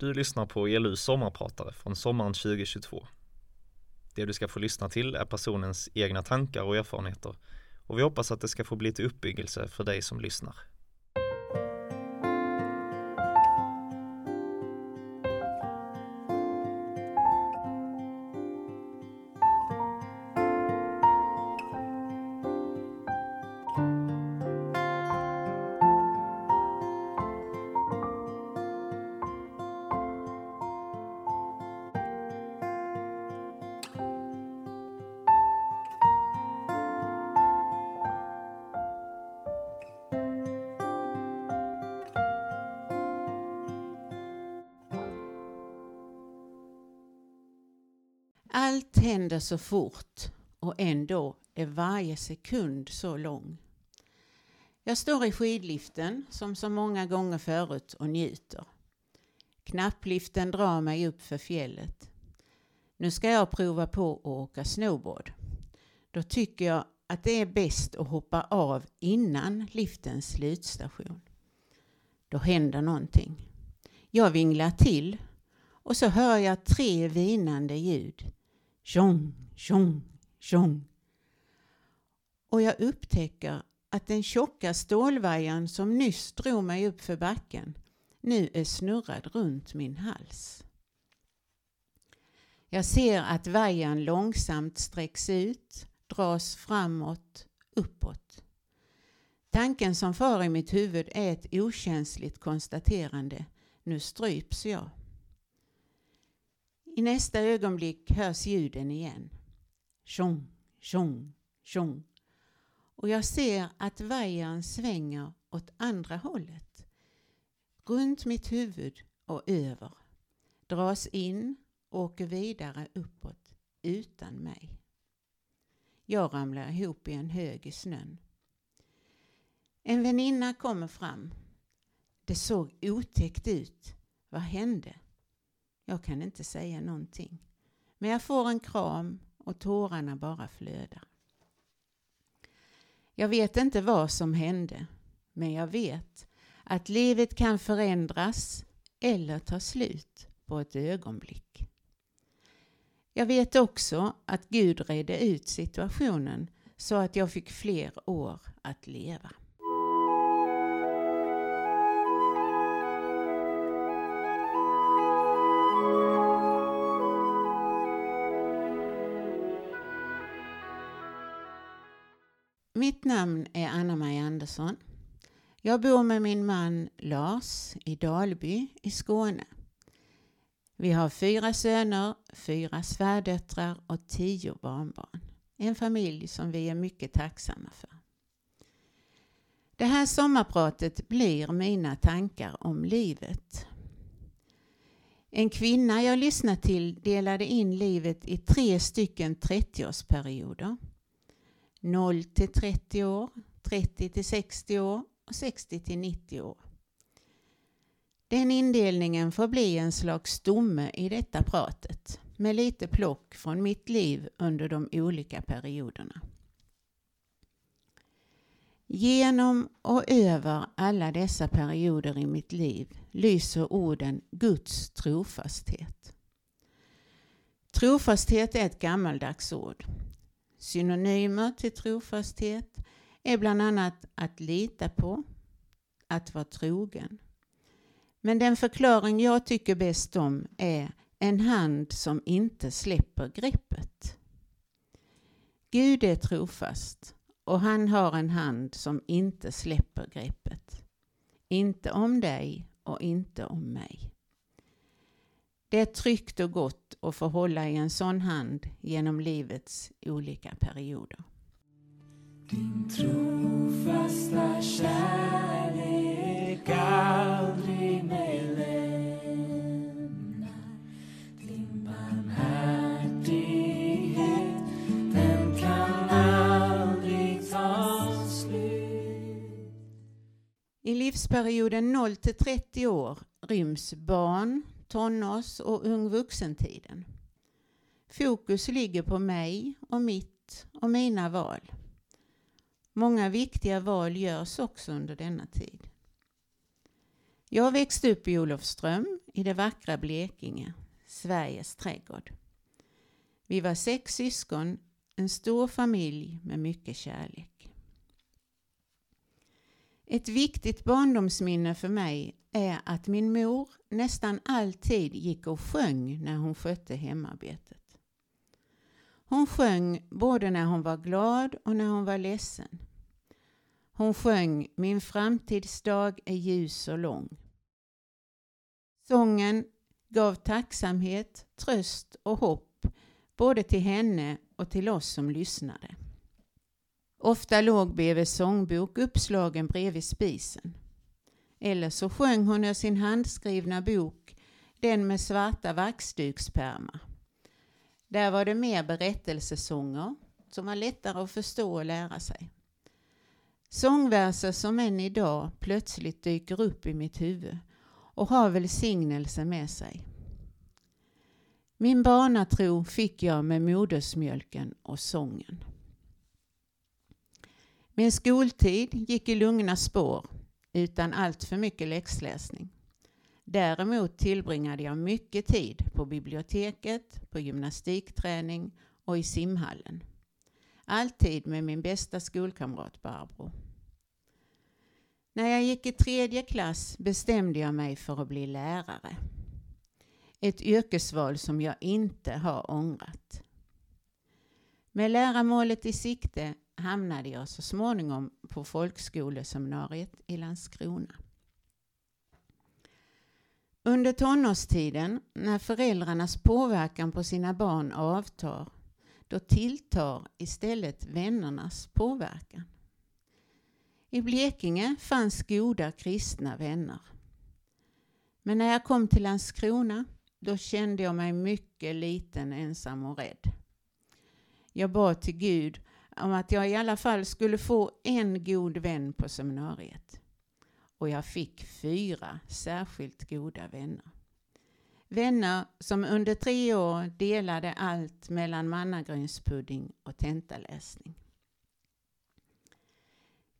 Du lyssnar på ELUs sommarpratare från sommaren 2022. Det du ska få lyssna till är personens egna tankar och erfarenheter och vi hoppas att det ska få bli till uppbyggelse för dig som lyssnar. Så fort och ändå är varje sekund så lång. Jag står i skidliften som så många gånger förut och njuter. Knappliften drar mig upp för fjället. Nu ska jag prova på att åka snowboard. Då tycker jag att det är bäst att hoppa av innan liftens slutstation. Då händer någonting. Jag vinglar till och så hör jag tre vinande ljud. Tjong, tjong, tjong. Och jag upptäcker att den tjocka stålvajern som nyss drog mig upp för backen nu är snurrad runt min hals. Jag ser att vajern långsamt sträcks ut, dras framåt, uppåt. Tanken som far i mitt huvud är ett okänsligt konstaterande. Nu stryps jag. I nästa ögonblick hörs ljuden igen. Tjong, tjong, tjong. Och jag ser att vajern svänger åt andra hållet. Runt mitt huvud och över. Dras in och åker vidare uppåt utan mig. Jag ramlar ihop i en hög i snön. En väninna kommer fram. Det såg otäckt ut. Vad hände? Jag kan inte säga någonting. Men jag får en kram och tårarna bara flödar. Jag vet inte vad som hände, men jag vet att livet kan förändras eller ta slut på ett ögonblick. Jag vet också att Gud redde ut situationen så att jag fick fler år att leva. Mitt namn är Anna-Maja Andersson. Jag bor med min man Lars i Dalby i Skåne. Vi har fyra söner, fyra svärdöttrar och tio barnbarn. En familj som vi är mycket tacksamma för. Det här sommarpratet blir mina tankar om livet. En kvinna jag lyssnade till delade in livet i tre stycken 30-årsperioder. 0 till 30 år, 30 till 60 år och 60 till 90 år. Den indelningen får bli en slags stomme i detta pratet med lite plock från mitt liv under de olika perioderna. Genom och över alla dessa perioder i mitt liv lyser orden Guds trofasthet. Trofasthet är ett gammaldags ord. Synonymer till trofasthet är bland annat att lita på, att vara trogen. Men den förklaring jag tycker bäst om är en hand som inte släpper greppet. Gud är trofast och han har en hand som inte släpper greppet. Inte om dig och inte om mig. Det är tryggt och gott att få hålla i en sån hand genom livets olika perioder. Din trofasta kärlek aldrig mig lämnar Din barmhärtighet, den kan aldrig ta slut I livsperioden 0 till 30 år ryms barn, tonårs och ung vuxentiden. Fokus ligger på mig och mitt och mina val. Många viktiga val görs också under denna tid. Jag växte upp i Olofström i det vackra Blekinge, Sveriges trädgård. Vi var sex syskon, en stor familj med mycket kärlek. Ett viktigt barndomsminne för mig är att min mor nästan alltid gick och sjöng när hon skötte hemarbetet. Hon sjöng både när hon var glad och när hon var ledsen. Hon sjöng Min framtidsdag är ljus och lång. Sången gav tacksamhet, tröst och hopp både till henne och till oss som lyssnade. Ofta låg BVs sångbok uppslagen bredvid spisen. Eller så sjöng hon ur sin handskrivna bok, den med svarta vaxdukspärmar. Där var det mer berättelsesånger som var lättare att förstå och lära sig. Sångverser som än idag plötsligt dyker upp i mitt huvud och har välsignelse med sig. Min barnatro fick jag med modersmjölken och sången. Min skoltid gick i lugna spår utan allt för mycket läxläsning. Däremot tillbringade jag mycket tid på biblioteket, på gymnastikträning och i simhallen. Alltid med min bästa skolkamrat Barbro. När jag gick i tredje klass bestämde jag mig för att bli lärare. Ett yrkesval som jag inte har ångrat. Med lärarmålet i sikte hamnade jag så småningom på folkskoleseminariet i Landskrona. Under tonårstiden, när föräldrarnas påverkan på sina barn avtar, då tilltar istället vännernas påverkan. I Blekinge fanns goda kristna vänner. Men när jag kom till Landskrona, då kände jag mig mycket liten, ensam och rädd. Jag bad till Gud om att jag i alla fall skulle få en god vän på seminariet. Och jag fick fyra särskilt goda vänner. Vänner som under tre år delade allt mellan mannagrynspudding och tentaläsning.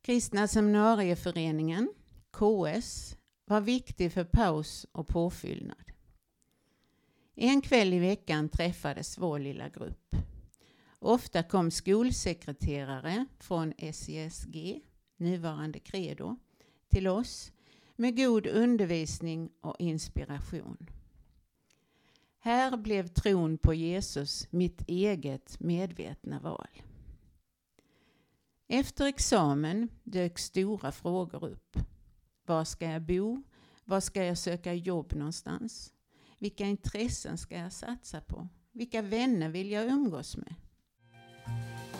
Kristna seminarieföreningen, KS, var viktig för paus och påfyllnad. En kväll i veckan träffades vår lilla grupp. Ofta kom skolsekreterare från SESG, nuvarande Credo, till oss med god undervisning och inspiration. Här blev tron på Jesus mitt eget medvetna val. Efter examen dök stora frågor upp. Var ska jag bo? Var ska jag söka jobb någonstans? Vilka intressen ska jag satsa på? Vilka vänner vill jag umgås med?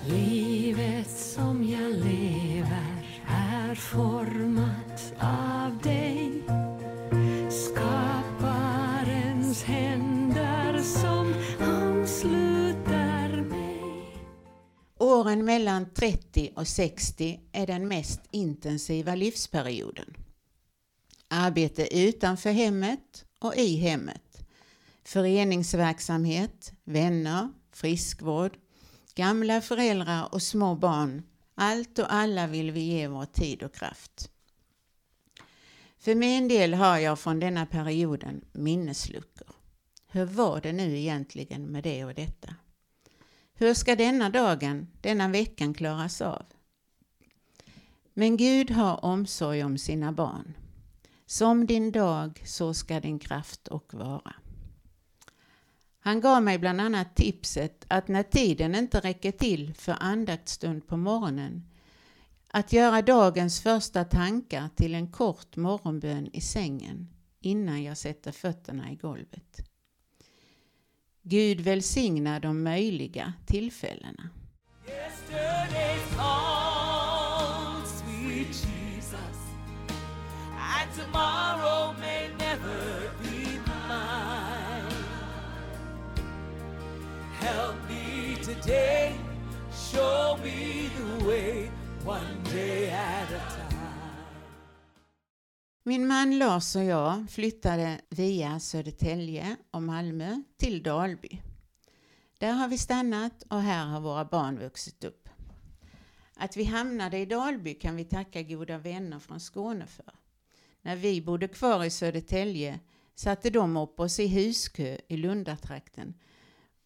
Livet som jag lever är format av dig Skaparens händer som omsluter mig Åren mellan 30 och 60 är den mest intensiva livsperioden. Arbete utanför hemmet och i hemmet. Föreningsverksamhet, vänner, friskvård, gamla föräldrar och små barn. Allt och alla vill vi ge vår tid och kraft. För min del har jag från denna perioden minnesluckor. Hur var det nu egentligen med det och detta? Hur ska denna dagen, denna veckan klaras av? Men Gud har omsorg om sina barn. Som din dag, så ska din kraft och vara. Han gav mig bland annat tipset att när tiden inte räcker till för andaktsstund på morgonen, att göra dagens första tankar till en kort morgonbön i sängen innan jag sätter fötterna i golvet. Gud välsigna de möjliga tillfällena. Yesterday's sweet Jesus, and tomorrow one day at a time. Min man Lars och jag flyttade via Södertälje och Malmö till Dalby. Där har vi stannat och här har våra barn vuxit upp. Att vi hamnade i Dalby kan vi tacka goda vänner från Skåne för. När vi bodde kvar i Södertälje satte de upp oss i huskö i Lundatrakten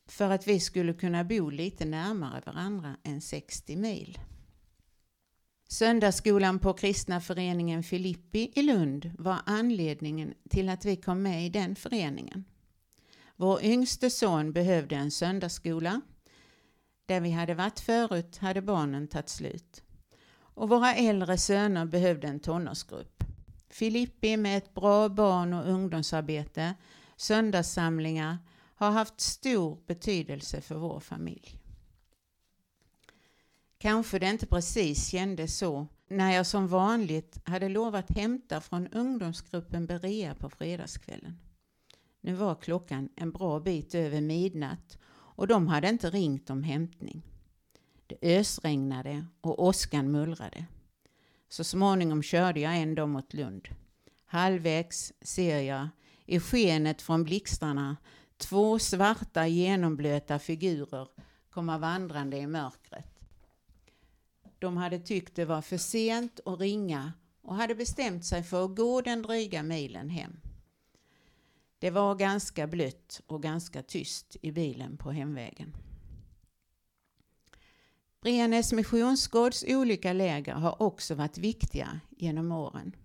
för att vi skulle kunna bo lite närmare varandra än 60 mil. Söndagsskolan på kristna föreningen Filippi i Lund var anledningen till att vi kom med i den föreningen. Vår yngste son behövde en söndagsskola. Där vi hade varit förut hade barnen tagit slut. Och våra äldre söner behövde en tonårsgrupp. Filippi med ett bra barn och ungdomsarbete, söndagssamlingar, har haft stor betydelse för vår familj. Kanske det inte precis kändes så när jag som vanligt hade lovat hämta från ungdomsgruppen Berea på fredagskvällen. Nu var klockan en bra bit över midnatt och de hade inte ringt om hämtning. Det ösregnade och åskan mullrade. Så småningom körde jag ändå mot Lund. Halvvägs ser jag i skenet från blixtarna två svarta genomblöta figurer komma vandrande i mörkret. De hade tyckt det var för sent att ringa och hade bestämt sig för att gå den dryga milen hem. Det var ganska blött och ganska tyst i bilen på hemvägen. Brenäs missionsgårds olika läger har också varit viktiga genom åren.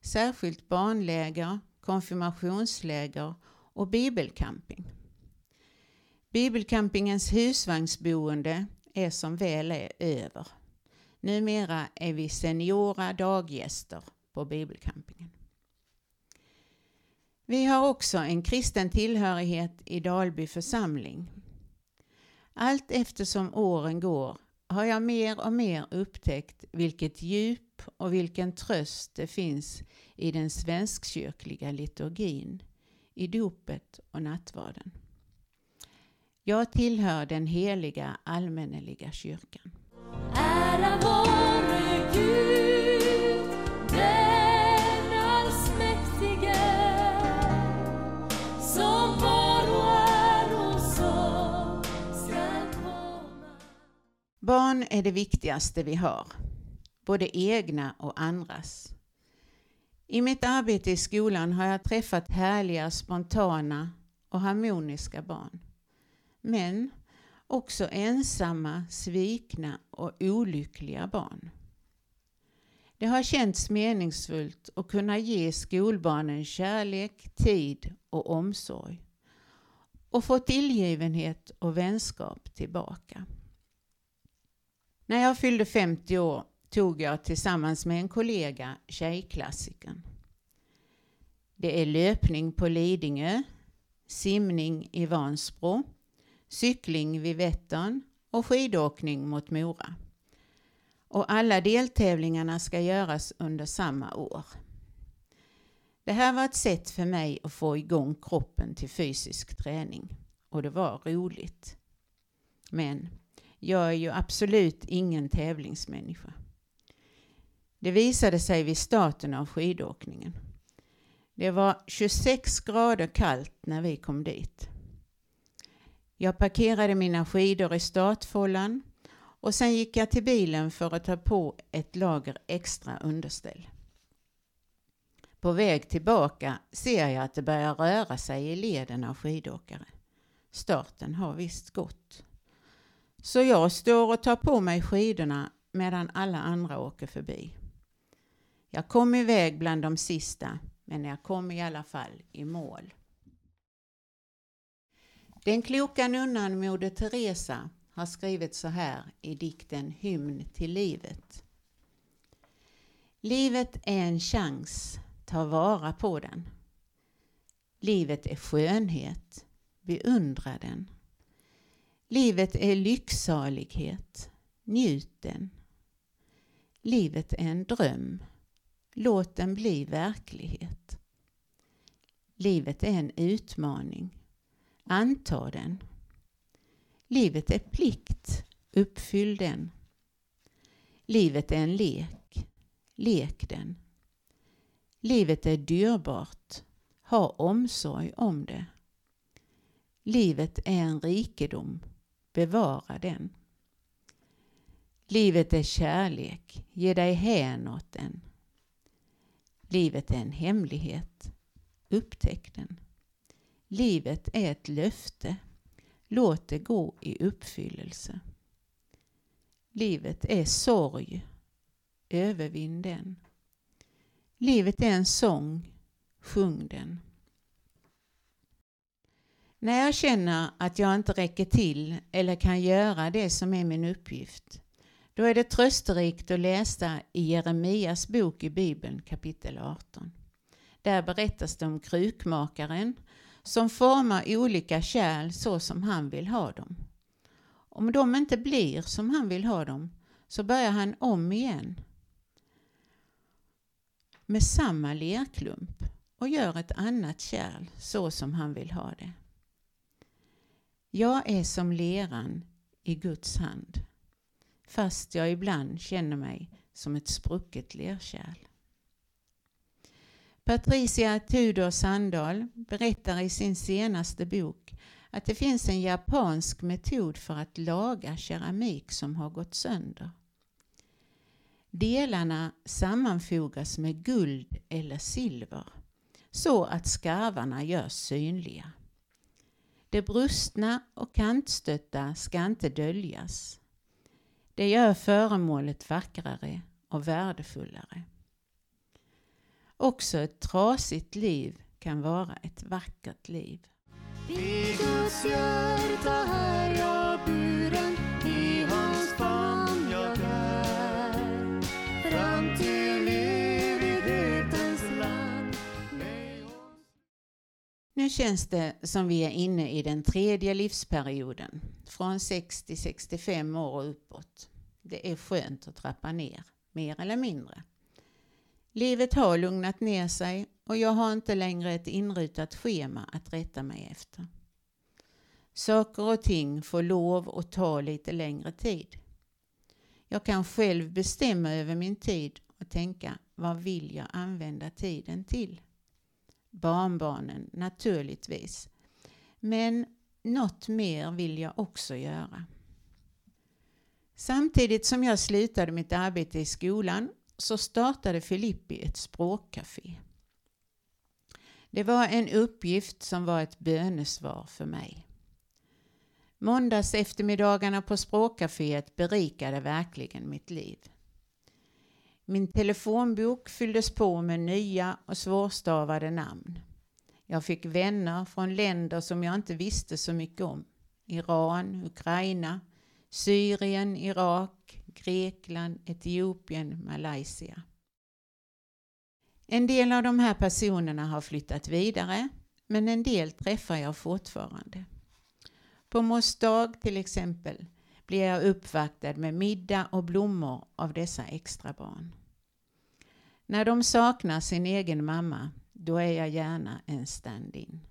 Särskilt barnläger, konfirmationsläger och bibelcamping. Bibelcampingens husvagnsboende är som väl är över. Numera är vi seniora daggäster på bibelcampingen. Vi har också en kristen tillhörighet i Dalby församling. Allt eftersom åren går har jag mer och mer upptäckt vilket djup och vilken tröst det finns i den svenskkyrkliga liturgin, i dopet och nattvarden. Jag tillhör den heliga allmänneliga kyrkan. Ära vare Gud, den allsmäktige, som och som skall komma. Barn är det viktigaste vi har, både egna och andras. I mitt arbete i skolan har jag träffat härliga, spontana och harmoniska barn. Men också ensamma, svikna och olyckliga barn. Det har känts meningsfullt att kunna ge skolbarnen kärlek, tid och omsorg och få tillgivenhet och vänskap tillbaka. När jag fyllde 50 år tog jag tillsammans med en kollega Tjejklassikern. Det är löpning på Lidingö, simning i Vansbro, cykling vid Vättern och skidåkning mot Mora. Och alla deltävlingarna ska göras under samma år. Det här var ett sätt för mig att få igång kroppen till fysisk träning och det var roligt. Men jag är ju absolut ingen tävlingsmänniska. Det visade sig vid starten av skidåkningen. Det var 26 grader kallt när vi kom dit. Jag parkerade mina skidor i startfållan och sen gick jag till bilen för att ta på ett lager extra underställ. På väg tillbaka ser jag att det börjar röra sig i leden av skidåkare. Starten har visst gått. Så jag står och tar på mig skidorna medan alla andra åker förbi. Jag kom iväg bland de sista, men jag kom i alla fall i mål. Den kloka nunnan Moder Teresa har skrivit så här i dikten Hymn till livet. Livet är en chans, ta vara på den. Livet är skönhet, beundra den. Livet är lycksalighet, njut den. Livet är en dröm, låt den bli verklighet. Livet är en utmaning, Anta den. Livet är plikt. Uppfyll den. Livet är en lek. Lek den. Livet är dyrbart. Ha omsorg om det. Livet är en rikedom. Bevara den. Livet är kärlek. Ge dig hän åt den. Livet är en hemlighet. Upptäck den. Livet är ett löfte. Låt det gå i uppfyllelse. Livet är sorg. Övervinn den. Livet är en sång. Sjung den. När jag känner att jag inte räcker till eller kan göra det som är min uppgift, då är det trösterikt att läsa i Jeremias bok i Bibeln kapitel 18. Där berättas det om krukmakaren som formar olika kärl så som han vill ha dem. Om de inte blir som han vill ha dem så börjar han om igen med samma lerklump och gör ett annat kärl så som han vill ha det. Jag är som leran i Guds hand fast jag ibland känner mig som ett sprucket lerkärl. Patricia Tudor Sandahl berättar i sin senaste bok att det finns en japansk metod för att laga keramik som har gått sönder. Delarna sammanfogas med guld eller silver så att skarvarna görs synliga. Det brustna och kantstötta ska inte döljas. Det gör föremålet vackrare och värdefullare. Också ett trasigt liv kan vara ett vackert liv. I Guds hjärta här jag buren, i hans famn jag är. Fram till evighetens land. Nu känns det som vi är inne i den tredje livsperioden, från 60 65 år och uppåt. Det är skönt att trappa ner, mer eller mindre. Livet har lugnat ner sig och jag har inte längre ett inrutat schema att rätta mig efter. Saker och ting får lov att ta lite längre tid. Jag kan själv bestämma över min tid och tänka vad vill jag använda tiden till? Barnbarnen naturligtvis. Men något mer vill jag också göra. Samtidigt som jag slutade mitt arbete i skolan så startade Filippi ett språkcafé. Det var en uppgift som var ett bönesvar för mig. Måndags eftermiddagarna på språkcaféet berikade verkligen mitt liv. Min telefonbok fylldes på med nya och svårstavade namn. Jag fick vänner från länder som jag inte visste så mycket om. Iran, Ukraina, Syrien, Irak, Grekland, Etiopien, Malaysia. En del av de här personerna har flyttat vidare men en del träffar jag fortfarande. På Mors till exempel blir jag uppvaktad med middag och blommor av dessa extra barn. När de saknar sin egen mamma, då är jag gärna en stand-in.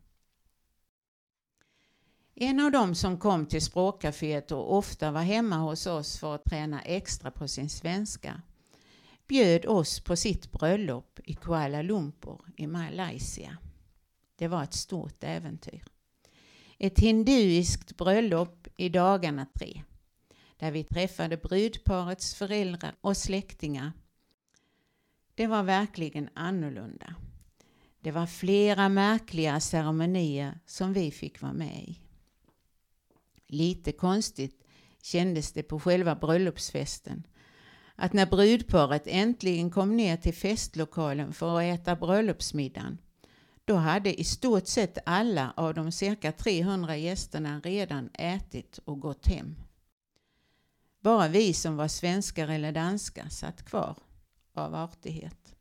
En av dem som kom till språkcaféet och ofta var hemma hos oss för att träna extra på sin svenska bjöd oss på sitt bröllop i Kuala Lumpur i Malaysia. Det var ett stort äventyr. Ett hinduiskt bröllop i dagarna tre där vi träffade brudparets föräldrar och släktingar. Det var verkligen annorlunda. Det var flera märkliga ceremonier som vi fick vara med i. Lite konstigt kändes det på själva bröllopsfesten att när brudparet äntligen kom ner till festlokalen för att äta bröllopsmiddagen då hade i stort sett alla av de cirka 300 gästerna redan ätit och gått hem. Bara vi som var svenskar eller danskar satt kvar av artighet.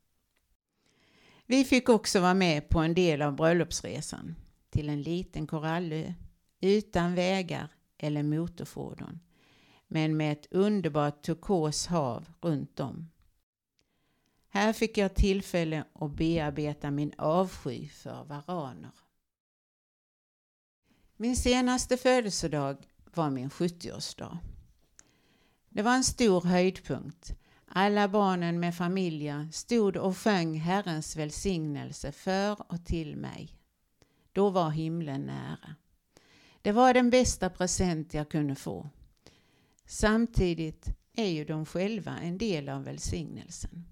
Vi fick också vara med på en del av bröllopsresan till en liten korallö utan vägar eller motorfordon men med ett underbart turkos hav runt om. Här fick jag tillfälle att bearbeta min avsky för varaner. Min senaste födelsedag var min 70-årsdag. Det var en stor höjdpunkt. Alla barnen med familjer stod och sjöng Herrens välsignelse för och till mig. Då var himlen nära. Det var den bästa present jag kunde få. Samtidigt är ju de själva en del av välsignelsen.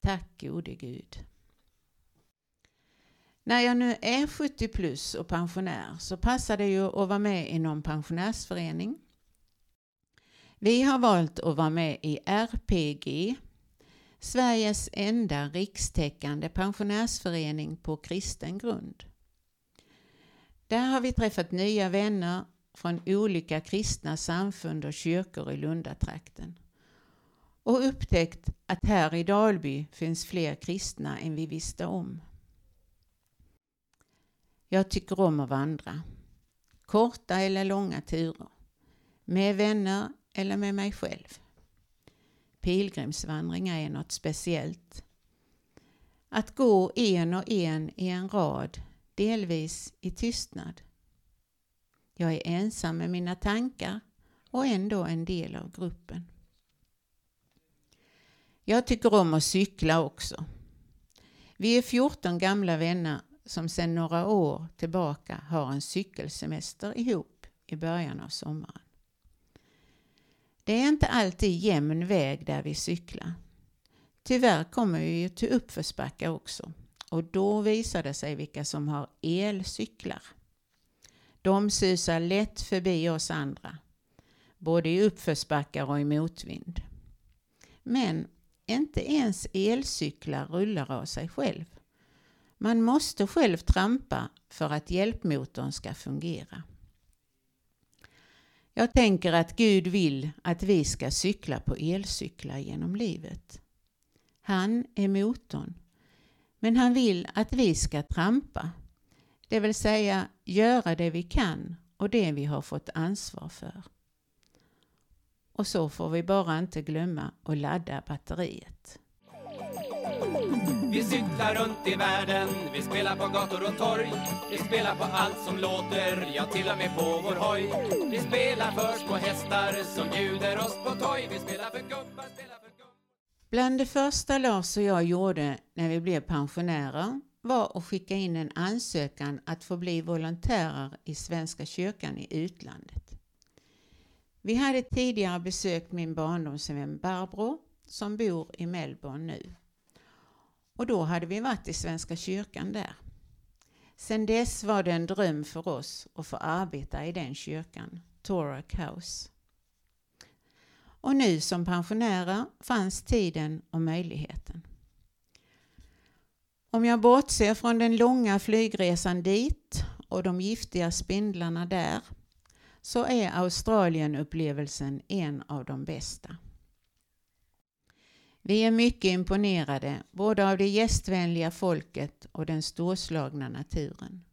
Tack gode Gud. När jag nu är 70 plus och pensionär så passar det ju att vara med i någon pensionärsförening. Vi har valt att vara med i RPG, Sveriges enda rikstäckande pensionärsförening på kristen grund. Där har vi träffat nya vänner från olika kristna samfund och kyrkor i Lundatrakten och upptäckt att här i Dalby finns fler kristna än vi visste om. Jag tycker om att vandra. Korta eller långa turer. Med vänner eller med mig själv. Pilgrimsvandringar är något speciellt. Att gå en och en i en rad, delvis i tystnad. Jag är ensam med mina tankar och ändå en del av gruppen. Jag tycker om att cykla också. Vi är 14 gamla vänner som sedan några år tillbaka har en cykelsemester ihop i början av sommaren. Det är inte alltid jämn väg där vi cyklar. Tyvärr kommer vi ju till uppförsbackar också och då visar det sig vilka som har elcyklar. De susar lätt förbi oss andra, både i uppförsbackar och i motvind. Men inte ens elcyklar rullar av sig själv. Man måste själv trampa för att hjälpmotorn ska fungera. Jag tänker att Gud vill att vi ska cykla på elcyklar genom livet. Han är motorn. Men han vill att vi ska trampa. Det vill säga göra det vi kan och det vi har fått ansvar för. Och så får vi bara inte glömma att ladda batteriet. Vi cyklar runt i världen, vi spelar på gator och torg Vi spelar på allt som låter, ja till och med på vår hoj Vi spelar för små hästar som bjuder oss på toj Vi spelar för gubbar, spelar Bland det första Lars och jag gjorde när vi blev pensionärer var att skicka in en ansökan att få bli volontärer i Svenska kyrkan i utlandet. Vi hade tidigare besökt min barndomsvän Barbro som bor i Melbourne nu. Och då hade vi varit i Svenska kyrkan där. Sedan dess var det en dröm för oss att få arbeta i den kyrkan, Torah House. Och nu som pensionärer fanns tiden och möjligheten. Om jag bortser från den långa flygresan dit och de giftiga spindlarna där så är Australienupplevelsen en av de bästa. Vi är mycket imponerade både av det gästvänliga folket och den storslagna naturen.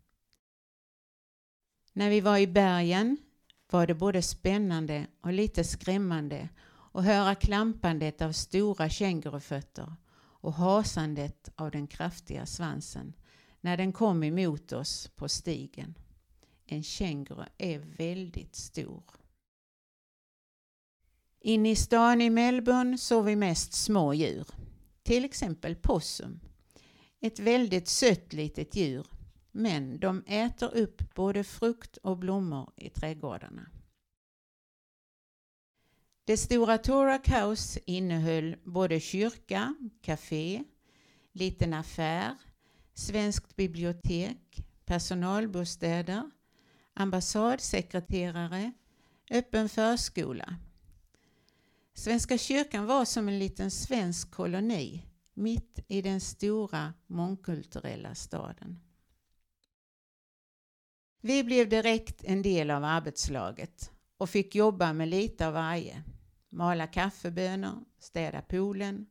När vi var i bergen var det både spännande och lite skrämmande och höra klampandet av stora kängurufötter och hasandet av den kraftiga svansen när den kom emot oss på stigen. En känguru är väldigt stor. Inne i stan i Melbourne såg vi mest små djur. Till exempel possum. Ett väldigt sött litet djur. Men de äter upp både frukt och blommor i trädgårdarna. Det stora Torak House innehöll både kyrka, café, liten affär, svenskt bibliotek, personalbostäder, ambassadsekreterare, öppen förskola. Svenska kyrkan var som en liten svensk koloni mitt i den stora mångkulturella staden. Vi blev direkt en del av arbetslaget och fick jobba med lite av varje. Mala kaffebönor, städa poolen,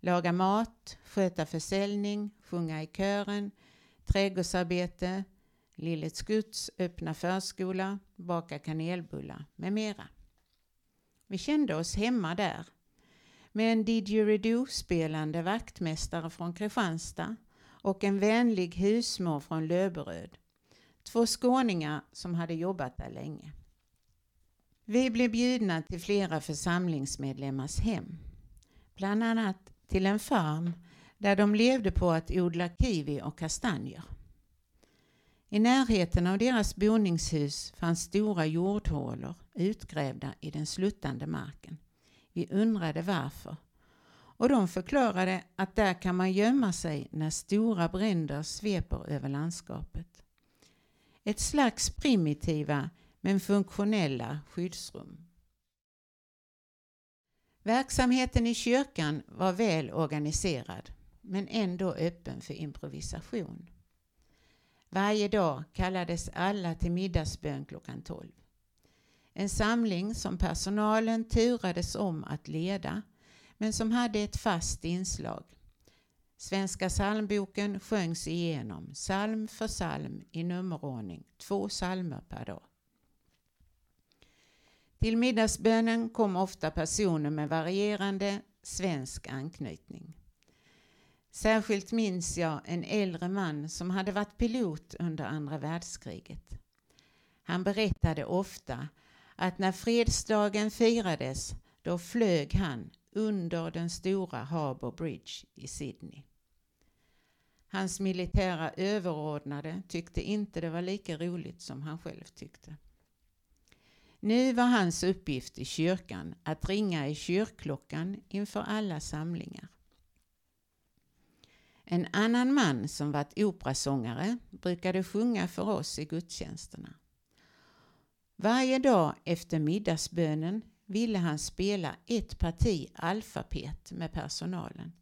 laga mat, sköta försäljning, sjunga i kören, trädgårdsarbete, Lillets Guds öppna förskola, baka kanelbullar med mera. Vi kände oss hemma där. Med en didgeridoo-spelande vaktmästare från Kristianstad och en vänlig husmor från Löberöd. Två skåningar som hade jobbat där länge. Vi blev bjudna till flera församlingsmedlemmars hem. Bland annat till en farm där de levde på att odla kiwi och kastanjer. I närheten av deras boningshus fanns stora jordhålor utgrävda i den sluttande marken. Vi undrade varför. och de förklarade att där kan man gömma sig när stora bränder sveper över landskapet. Ett slags primitiva men funktionella skyddsrum. Verksamheten i kyrkan var väl organiserad men ändå öppen för improvisation. Varje dag kallades alla till middagsbön klockan 12. En samling som personalen turades om att leda men som hade ett fast inslag. Svenska psalmboken sjöngs igenom, psalm för psalm i nummerordning, två psalmer per dag. Till middagsbönen kom ofta personer med varierande svensk anknytning. Särskilt minns jag en äldre man som hade varit pilot under andra världskriget. Han berättade ofta att när fredsdagen firades då flög han under den stora Harbour Bridge i Sydney. Hans militära överordnade tyckte inte det var lika roligt som han själv tyckte. Nu var hans uppgift i kyrkan att ringa i kyrkklockan inför alla samlingar. En annan man som varit operasångare brukade sjunga för oss i gudstjänsterna. Varje dag efter middagsbönen ville han spela ett parti alfabet med personalen.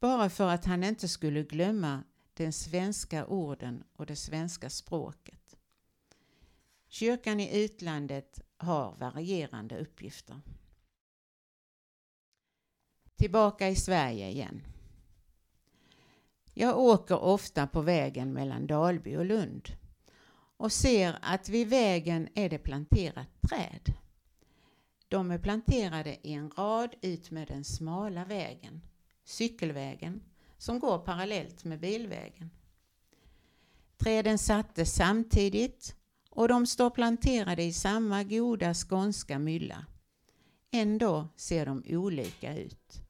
Bara för att han inte skulle glömma den svenska orden och det svenska språket. Kyrkan i utlandet har varierande uppgifter. Tillbaka i Sverige igen. Jag åker ofta på vägen mellan Dalby och Lund och ser att vid vägen är det planterat träd. De är planterade i en rad ut med den smala vägen, cykelvägen, som går parallellt med bilvägen. Träden sattes samtidigt och de står planterade i samma goda skånska mylla. Ändå ser de olika ut.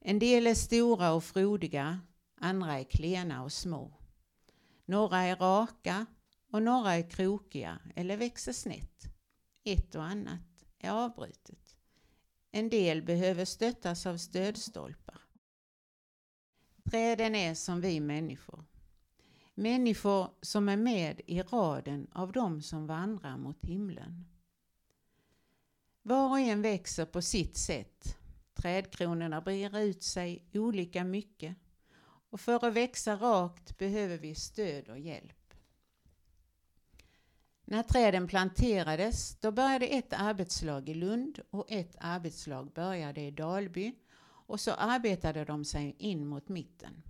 En del är stora och frodiga, andra är klena och små. Några är raka och några är krokiga eller växer snett. Ett och annat är avbrutet. En del behöver stöttas av stödstolpar. Träden är som vi människor. Människor som är med i raden av dem som vandrar mot himlen. Var och en växer på sitt sätt. Trädkronorna brer ut sig olika mycket och för att växa rakt behöver vi stöd och hjälp. När träden planterades då började ett arbetslag i Lund och ett arbetslag började i Dalby och så arbetade de sig in mot mitten.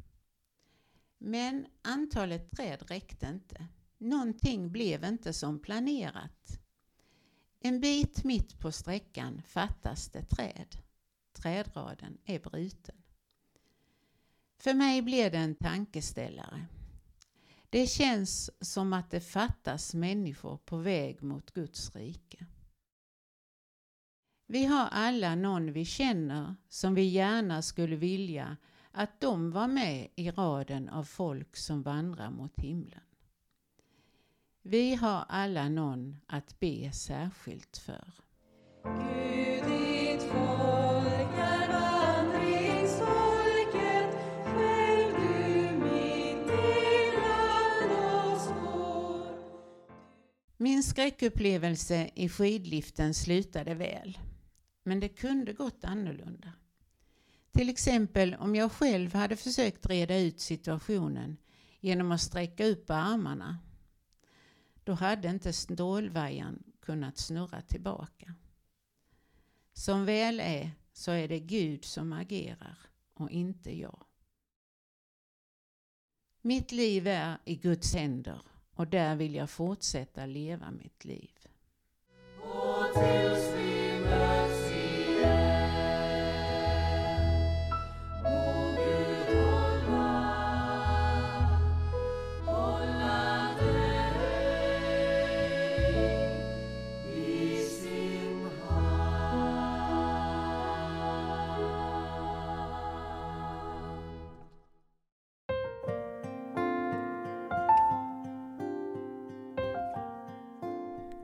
Men antalet träd räckte inte. Någonting blev inte som planerat. En bit mitt på sträckan fattas det träd. Trädraden är bruten. För mig blev det en tankeställare. Det känns som att det fattas människor på väg mot Guds rike. Vi har alla någon vi känner som vi gärna skulle vilja att de var med i raden av folk som vandrar mot himlen. Vi har alla någon att be särskilt för. Gud, ditt folk är vandringsfolket, själv du mitt ibland oss går. Min skräckupplevelse i skidliften slutade väl. Men det kunde gått annorlunda. Till exempel om jag själv hade försökt reda ut situationen genom att sträcka upp armarna. Då hade inte stålvajern kunnat snurra tillbaka. Som väl är så är det Gud som agerar och inte jag. Mitt liv är i Guds händer och där vill jag fortsätta leva mitt liv.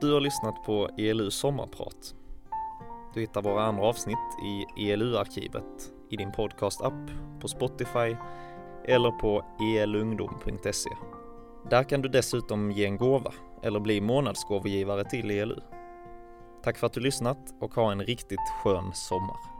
Du har lyssnat på ELU sommarprat. Du hittar våra andra avsnitt i ELU-arkivet i din podcast-app, på Spotify eller på elungdom.se. Där kan du dessutom ge en gåva eller bli månadsgåvogivare till ELU. Tack för att du lyssnat och ha en riktigt skön sommar.